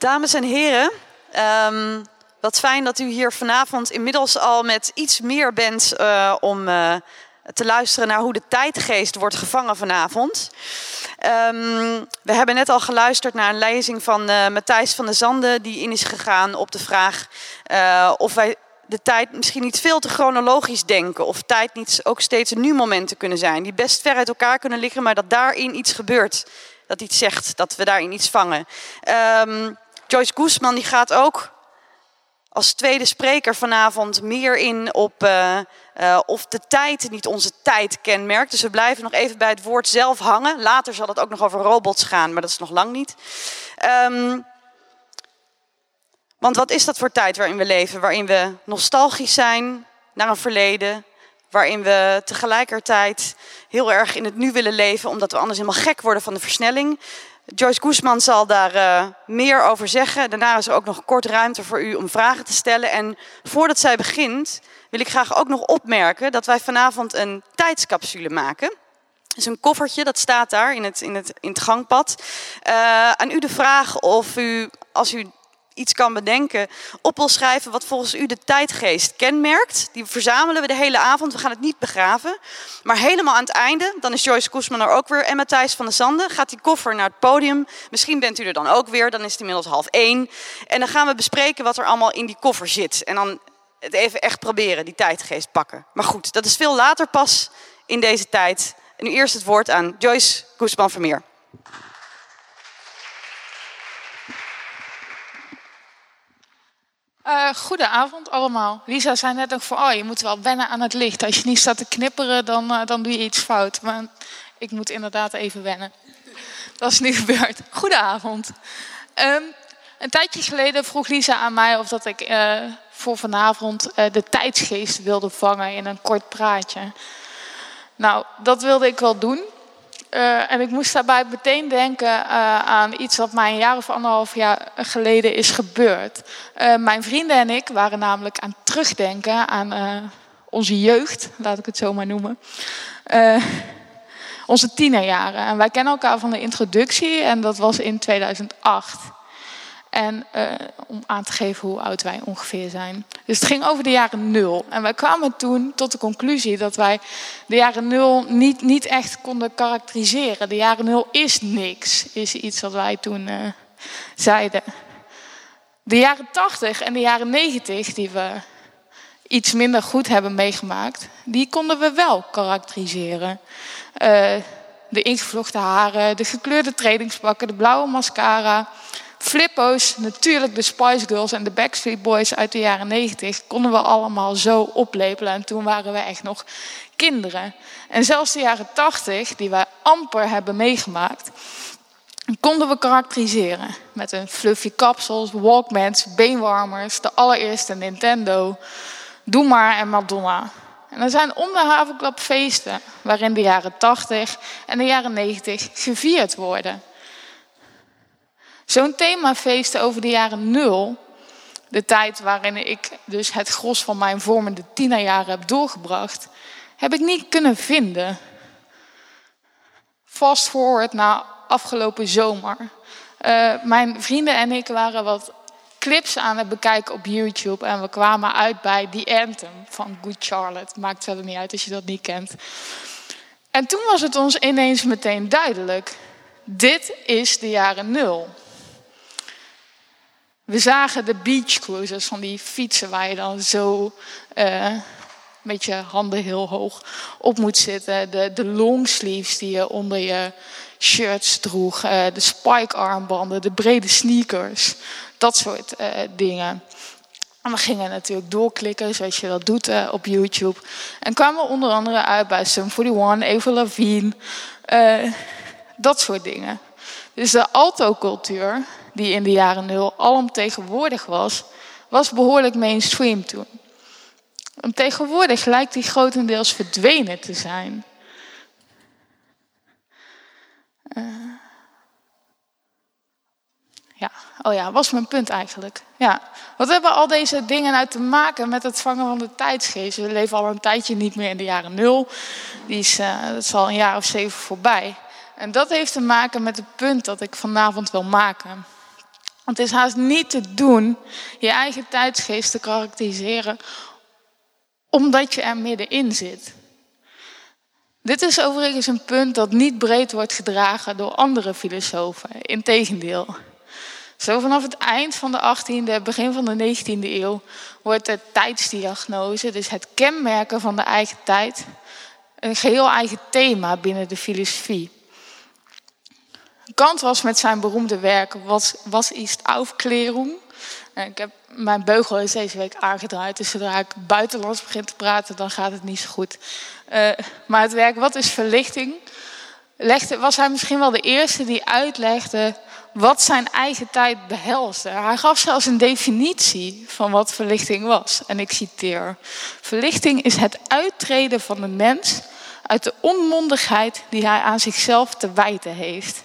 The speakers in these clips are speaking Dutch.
Dames en heren, ehm, wat fijn dat u hier vanavond inmiddels al met iets meer bent uh, om uh, te luisteren naar hoe de tijdgeest wordt gevangen vanavond. Um, we hebben net al geluisterd naar een lezing van uh, Matthijs van der Zanden, die in is gegaan op de vraag of wij de tijd misschien niet veel te chronologisch denken. Of tijd niet ook steeds nu-momenten kunnen zijn. Die best ver uit elkaar kunnen liggen, maar dat daarin iets gebeurt. Dat iets zegt, dat we daarin iets vangen. Um, Joyce Guzman die gaat ook als tweede spreker vanavond meer in op uh, uh, of de tijd niet onze tijd kenmerkt. Dus we blijven nog even bij het woord zelf hangen. Later zal het ook nog over robots gaan, maar dat is nog lang niet. Um, want wat is dat voor tijd waarin we leven? Waarin we nostalgisch zijn naar een verleden. Waarin we tegelijkertijd heel erg in het nu willen leven, omdat we anders helemaal gek worden van de versnelling. Joyce Guzman zal daar uh, meer over zeggen. Daarna is er ook nog kort ruimte voor u om vragen te stellen. En voordat zij begint, wil ik graag ook nog opmerken dat wij vanavond een tijdscapsule maken. Het is een koffertje, dat staat daar in het, in het, in het gangpad. Uh, aan u de vraag of u, als u iets kan bedenken, op wil schrijven wat volgens u de tijdgeest kenmerkt. Die verzamelen we de hele avond. We gaan het niet begraven. Maar helemaal aan het einde, dan is Joyce Koesman er ook weer en Matthijs van der Zanden. Gaat die koffer naar het podium. Misschien bent u er dan ook weer. Dan is het inmiddels half één. En dan gaan we bespreken wat er allemaal in die koffer zit. En dan het even echt proberen, die tijdgeest pakken. Maar goed, dat is veel later pas in deze tijd. En nu eerst het woord aan Joyce Koesman Uh, goedenavond allemaal. Lisa zei net ook voor, oh je moet wel wennen aan het licht. Als je niet staat te knipperen, dan, uh, dan doe je iets fout. Maar ik moet inderdaad even wennen. Dat is nu gebeurd. Goedenavond. Um, een tijdje geleden vroeg Lisa aan mij of dat ik uh, voor vanavond de tijdsgeest wilde vangen in een kort praatje. Nou, dat wilde ik wel doen. Uh, en ik moest daarbij meteen denken uh, aan iets wat mij een jaar of anderhalf jaar geleden is gebeurd. Uh, mijn vrienden en ik waren namelijk aan het terugdenken aan onze jeugd, laat ik het zo maar noemen. onze tienerjaren. En wij kennen elkaar van de introductie en dat was in 2008. En om aan te geven hoe oud wij ongeveer zijn. Dus het ging over de jaren nul. En wij kwamen toen tot de conclusie dat wij de jaren nul niet, niet echt konden karakteriseren. De jaren nul is niks, is iets wat wij toen uh, zeiden. De jaren tachtig en de jaren negentig, die we iets minder goed hebben meegemaakt, die konden we wel karakteriseren. Uh, de ingevlochten haren, de gekleurde trainingspakken, de blauwe mascara Flippo's, natuurlijk de Spice Girls en de Backstreet Boys uit de jaren 90 konden we allemaal zo oplepelen. En toen waren we echt nog kinderen. En zelfs de jaren 80, die wij amper hebben meegemaakt, konden we karakteriseren. Met een fluffy kapsels, Walkmans, beenwarmers, de allereerste Nintendo, Doe maar en Madonna. En er zijn om de havenklap feesten waarin de jaren 80 en de jaren 90 gevierd worden. Zo'n themafeest over de jaren nul, de tijd waarin ik dus het gros van mijn vormende tienerjaren heb doorgebracht, heb ik niet kunnen vinden. Fast forward naar afgelopen zomer. Uh, mijn vrienden en ik waren wat clips aan het bekijken op YouTube en we kwamen uit bij The Anthem van Good Charlotte. Maakt verder niet uit als je dat niet kent. En toen was het ons ineens meteen duidelijk. Dit is de jaren nul. We zagen de beach cruisers van die fietsen waar je dan zo met je handen heel hoog op moet zitten. De, de longsleeves die je onder je shirts droeg. Uh, de spike armbanden, de brede sneakers. Dat soort uh, dingen. En we gingen natuurlijk doorklikken, zoals je dat doet op YouTube. En kwamen onder andere uit bij Sum 41, Eva Lavigne. dat soort dingen. Dus de alto-cultuur die in de jaren nul alomtegenwoordig was, was behoorlijk mainstream toen. En tegenwoordig lijkt die grotendeels verdwenen te zijn. Uh, ja, oh ja, was mijn punt eigenlijk. Ja. Wat hebben al deze dingen nou te maken met het vangen van de tijdsgeest? We leven al een tijdje niet meer in de jaren nul. Die is, uh, dat is al een jaar of zeven voorbij. En dat heeft te maken met het punt dat ik vanavond wil maken. Het is haast niet te doen je eigen tijdsgeest te karakteriseren omdat je er middenin zit. Dit is overigens een punt dat niet breed wordt gedragen door andere filosofen. Integendeel. Zo vanaf het eind van de 18e, begin van de 19e eeuw, wordt de tijdsdiagnose, dus het kenmerken van de eigen tijd, een geheel eigen thema binnen de filosofie. Kant was met zijn beroemde werk Was, was ist Aufklärung? Ik heb, mijn beugel is deze week aangedraaid, dus zodra ik buitenlands begin te praten, dan gaat het niet zo goed. Uh, maar het werk Wat is verlichting? Legde, was hij misschien wel de eerste die uitlegde wat zijn eigen tijd behelsde. Hij gaf zelfs een definitie van wat verlichting was. En ik citeer: Verlichting is het uittreden van de mens uit de onmondigheid die hij aan zichzelf te wijten heeft.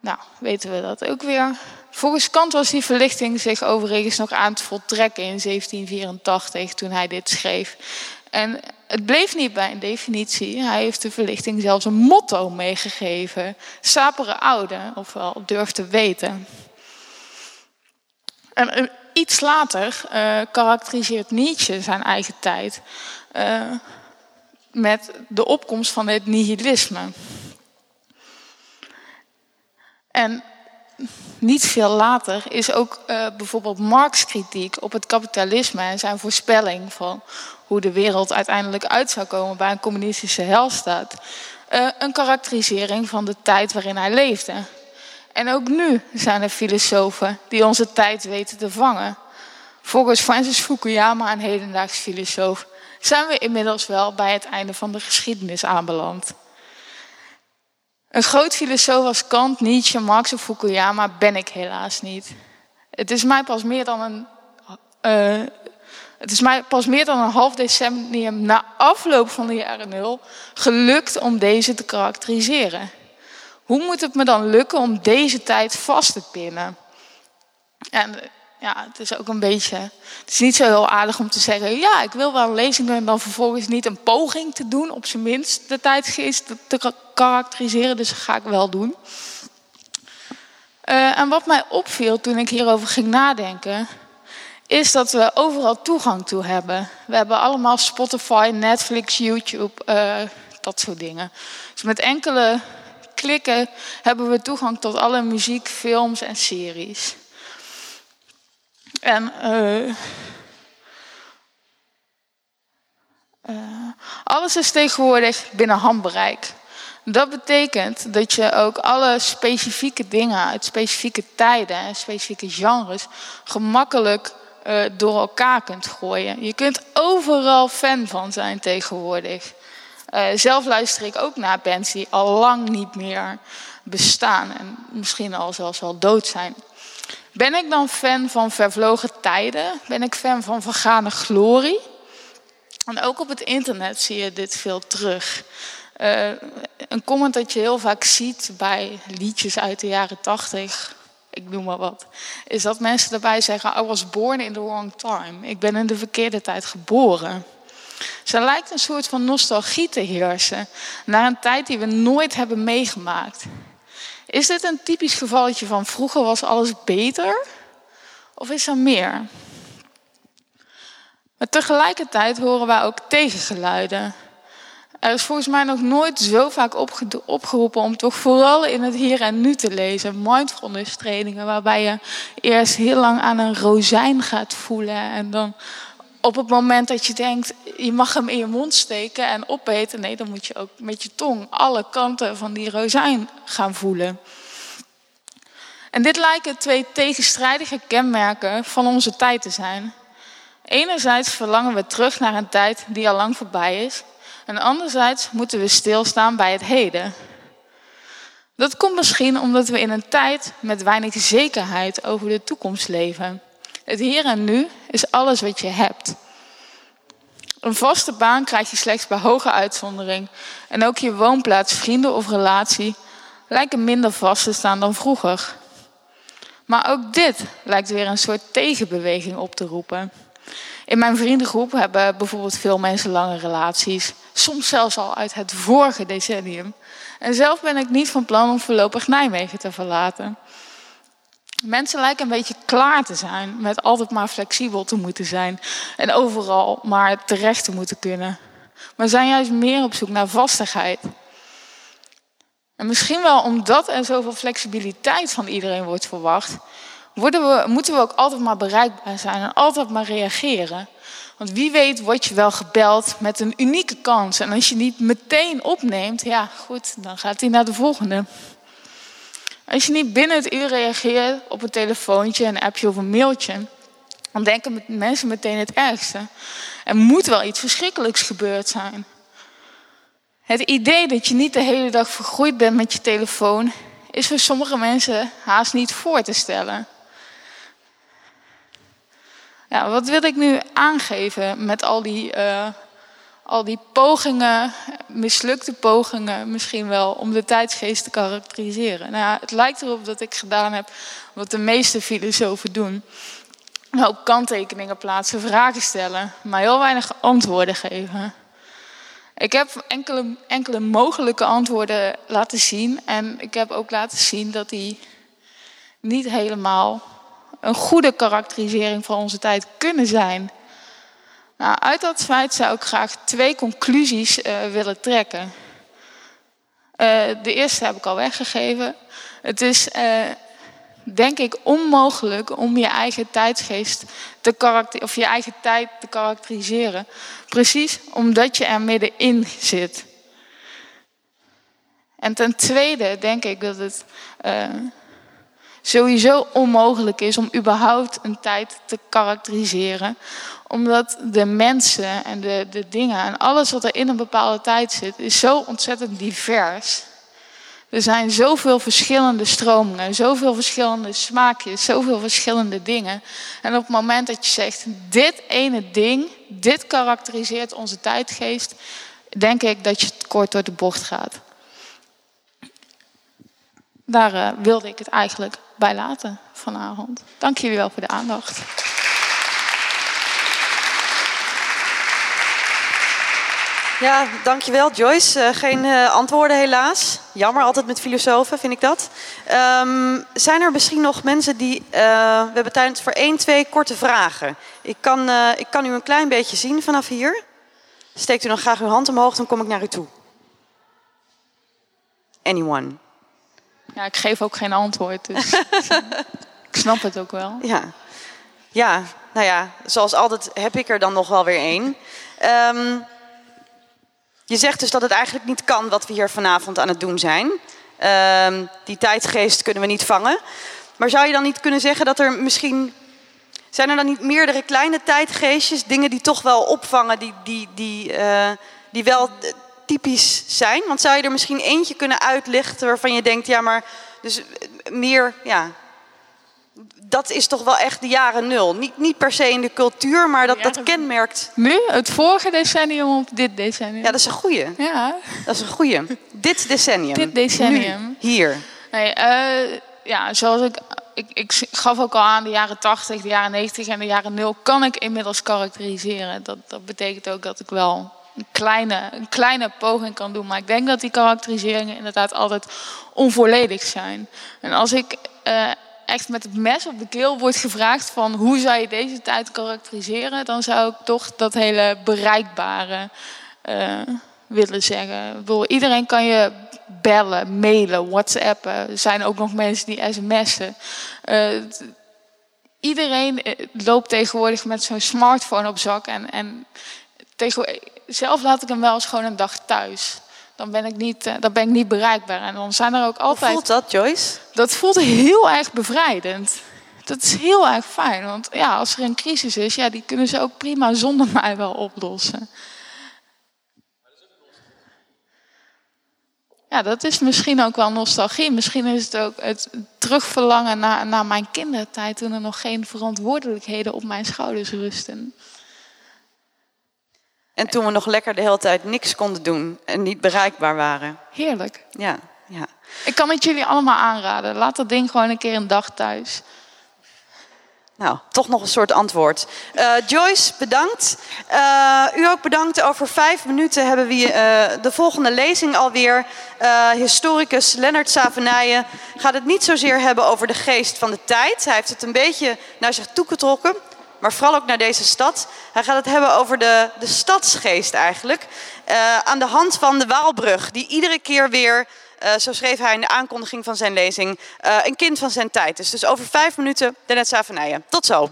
Nou, weten we dat ook weer. Volgens Kant was die verlichting zich overigens nog aan het voltrekken in 1784 toen hij dit schreef. En het bleef niet bij een definitie. Hij heeft de verlichting zelfs een motto meegegeven. Sapere oude, ofwel durf te weten. En eh, iets later uh, karakteriseert Nietzsche zijn eigen tijd uh, met de opkomst van het nihilisme. En niet veel later is ook uh, bijvoorbeeld Marx kritiek op het kapitalisme en zijn voorspelling van hoe de wereld uiteindelijk uit zou komen bij een communistische helstaat, uh, een karakterisering van de tijd waarin hij leefde. En ook nu zijn er filosofen die onze tijd weten te vangen. Volgens Francis Fukuyama, een hedendaags filosoof, zijn we inmiddels wel bij het einde van de geschiedenis aanbeland. Een groot filosoof als Kant, Nietzsche, Marx of Fukuyama ben ik helaas niet. Het is mij pas meer dan een, uh, het is mij pas meer dan een half decennium na afloop van de jaren nul gelukt om deze te karakteriseren. Hoe moet het me dan lukken om deze tijd vast te pinnen? En ja, het is ook een beetje. Het is niet zo heel aardig om te zeggen: ja, ik wil wel een lezing doen en dan vervolgens niet een poging te doen, op zijn minst de tijdgeest te karakteriseren. Dus dat ga ik wel doen. Uh, en wat mij opviel toen ik hierover ging nadenken, is dat we overal toegang toe hebben. We hebben allemaal Spotify, Netflix, YouTube, uh, dat soort dingen. Dus met enkele klikken hebben we toegang tot alle muziek, films en series. En uh, uh, alles is tegenwoordig binnen handbereik. Dat betekent dat je ook alle specifieke dingen uit specifieke tijden en specifieke genres gemakkelijk uh, door elkaar kunt gooien. Je kunt overal fan van zijn tegenwoordig. zelf luister ik ook naar bands die al lang niet meer bestaan en misschien al zelfs wel dood zijn. Ben ik dan fan van vervlogen tijden? Ben ik fan van vergane glorie? En ook op het internet zie je dit veel terug. Uh, een comment dat je heel vaak ziet bij liedjes uit de jaren tachtig, ik noem maar wat, is dat mensen daarbij zeggen: I was born in the wrong time. Ik ben in de verkeerde tijd geboren. Ze lijkt een soort van nostalgie te heersen naar een tijd die we nooit hebben meegemaakt. Is dit een typisch gevalletje van vroeger was alles beter? Of is er meer? Maar tegelijkertijd horen wij ook tegengeluiden. Er is volgens mij nog nooit zo vaak opgeroepen om toch vooral in het hier en nu te lezen. Mindfulness trainingen waarbij je eerst heel lang aan een rozijn gaat voelen en dan op het moment dat je denkt, je mag hem in je mond steken en opeten, nee, dan moet je ook met je tong alle kanten van die rozijn gaan voelen. En dit lijken twee tegenstrijdige kenmerken van onze tijd te zijn. Enerzijds verlangen we terug naar een tijd die al lang voorbij is, en anderzijds moeten we stilstaan bij het heden. Dat komt misschien omdat we in een tijd met weinig zekerheid over de toekomst leven. Het hier en nu is alles wat je hebt. Een vaste baan krijg je slechts bij hoge uitzondering. En ook je woonplaats, vrienden of relatie lijken minder vast te staan dan vroeger. Maar ook dit lijkt weer een soort tegenbeweging op te roepen. In mijn vriendengroep hebben bijvoorbeeld veel mensen lange relaties, soms zelfs al uit het vorige decennium. En zelf ben ik niet van plan om voorlopig Nijmegen te verlaten. Mensen lijken een beetje klaar te zijn met altijd maar flexibel te moeten zijn en overal maar terecht te moeten kunnen. Maar zijn juist meer op zoek naar vastigheid. En misschien wel omdat er zoveel flexibiliteit van iedereen wordt verwacht, we, moeten we ook altijd maar bereikbaar zijn en altijd maar reageren. Want wie weet word je wel gebeld met een unieke kans. En als je niet meteen opneemt, ja goed, dan gaat hij naar de volgende. Als je niet binnen het uur reageert op een telefoontje, een appje of een mailtje, dan denken mensen meteen het ergste. Er moet wel iets verschrikkelijks gebeurd zijn. Het idee dat je niet de hele dag vergroeid bent met je telefoon, is voor sommige mensen haast niet voor te stellen. Ja, wat wil ik nu aangeven met al die, uh, al die pogingen, mislukte pogingen misschien wel, om de tijdsgeest te karakteriseren? Nou, het lijkt erop dat ik gedaan heb wat de meeste filosofen doen. Een kanttekeningen plaatsen, vragen stellen, maar heel weinig antwoorden geven. Ik heb enkele, enkele mogelijke antwoorden laten zien en ik heb ook laten zien dat die niet helemaal een goede karakterisering van onze tijd kunnen zijn. Nou, uit dat feit zou ik graag twee conclusies uh, willen trekken. Uh, de eerste heb ik al weggegeven. Het is, uh, denk ik, onmogelijk om je eigen tijdsgeest te karakter of je eigen tijd te karakteriseren. Precies omdat je er middenin zit. En ten tweede denk ik dat het sowieso onmogelijk is om überhaupt een tijd te karakteriseren. Omdat de mensen en de, de dingen en alles wat er in een bepaalde tijd zit, is zo ontzettend divers. Er zijn zoveel verschillende stromingen, zoveel verschillende smaakjes, zoveel verschillende dingen. En op het moment dat je zegt, dit ene ding, dit karakteriseert onze tijdgeest, denk ik dat je kort door de bocht gaat. Daar uh, wilde ik het eigenlijk bij laten vanavond. Dank jullie wel voor de aandacht. Ja, dankjewel Joyce. Uh, geen uh, antwoorden helaas. Jammer altijd met filosofen, vind ik dat. Um, zijn er misschien nog mensen die... Uh, we hebben tijd voor één, twee korte vragen. Ik kan, ik kan u een klein beetje zien vanaf hier. Steekt u dan graag uw hand omhoog, dan kom ik naar u toe. Anyone? Ja, ik geef ook geen antwoord, dus ik snap het ook wel. Ja. ja, nou ja, zoals altijd heb ik er dan nog wel weer één. Um, je zegt dus dat het eigenlijk niet kan wat we hier vanavond aan het doen zijn. Um, die tijdgeest kunnen we niet vangen. Maar zou je dan niet kunnen zeggen dat er misschien... Zijn er dan niet meerdere kleine tijdgeestjes, dingen die toch wel opvangen, die, die, die, uh, die wel typisch zijn? Want zou je er misschien eentje kunnen uitlichten waarvan je denkt, ja, maar dus meer, ja, dat is toch wel echt de jaren nul. Niet, niet per se in de cultuur, maar dat, dat kenmerkt. Nu, het vorige decennium of dit decennium? Ja, dat is een goeie. Ja. Dat is een goeie. dit decennium. Dit decennium. Nu, hier. Nee, uh, ja, zoals ik, ik, ik gaf ook al aan, de jaren 80, de jaren 90 en de jaren 0 kan ik inmiddels karakteriseren. Dat, dat betekent ook dat ik wel een kleine, een kleine poging kan doen. Maar ik denk dat die karakteriseringen inderdaad altijd onvolledig zijn. En als ik uh, echt met het mes op de keel word gevraagd van hoe zou je deze tijd karakteriseren, dan zou ik toch dat hele bereikbare uh, willen zeggen. Iedereen kan je bellen, mailen, whatsappen. Er zijn ook nog mensen die sms'en. Uh, iedereen loopt tegenwoordig met zo'n smartphone op zak en, en tegen, zelf laat ik hem wel eens gewoon een dag thuis. Dan ben ik niet, uh, dan ben ik niet bereikbaar. En dan zijn er ook altijd. Hoe voelt dat, Joyce? Dat voelt heel erg bevrijdend. Dat is heel erg fijn. Want ja, als er een crisis is, ja, die kunnen ze ook prima zonder mij wel oplossen. Ja, dat is misschien ook wel nostalgie. Misschien is het ook het terugverlangen naar, naar mijn kindertijd toen er nog geen verantwoordelijkheden op mijn schouders rusten. En toen we nog lekker de hele tijd niks konden doen en niet bereikbaar waren. Heerlijk. Ja, ja. Ik kan het jullie allemaal aanraden. Laat dat ding gewoon een keer een dag thuis. Nou, toch nog een soort antwoord. Uh, Joyce, bedankt. Uh, u ook bedankt. Over vijf minuten hebben we uh, de volgende lezing alweer. historicus Lennart Savenijen gaat het niet zozeer hebben over de geest van de tijd. Hij heeft het een beetje naar zich toegetrokken, maar vooral ook naar deze stad. Hij gaat het hebben over de, de stadsgeest eigenlijk. aan de hand van de Waalbrug, die iedere keer weer uh, zo schreef hij in de aankondiging van zijn lezing, uh, een kind van zijn tijd is. Dus over vijf minuten de Net Tot zo.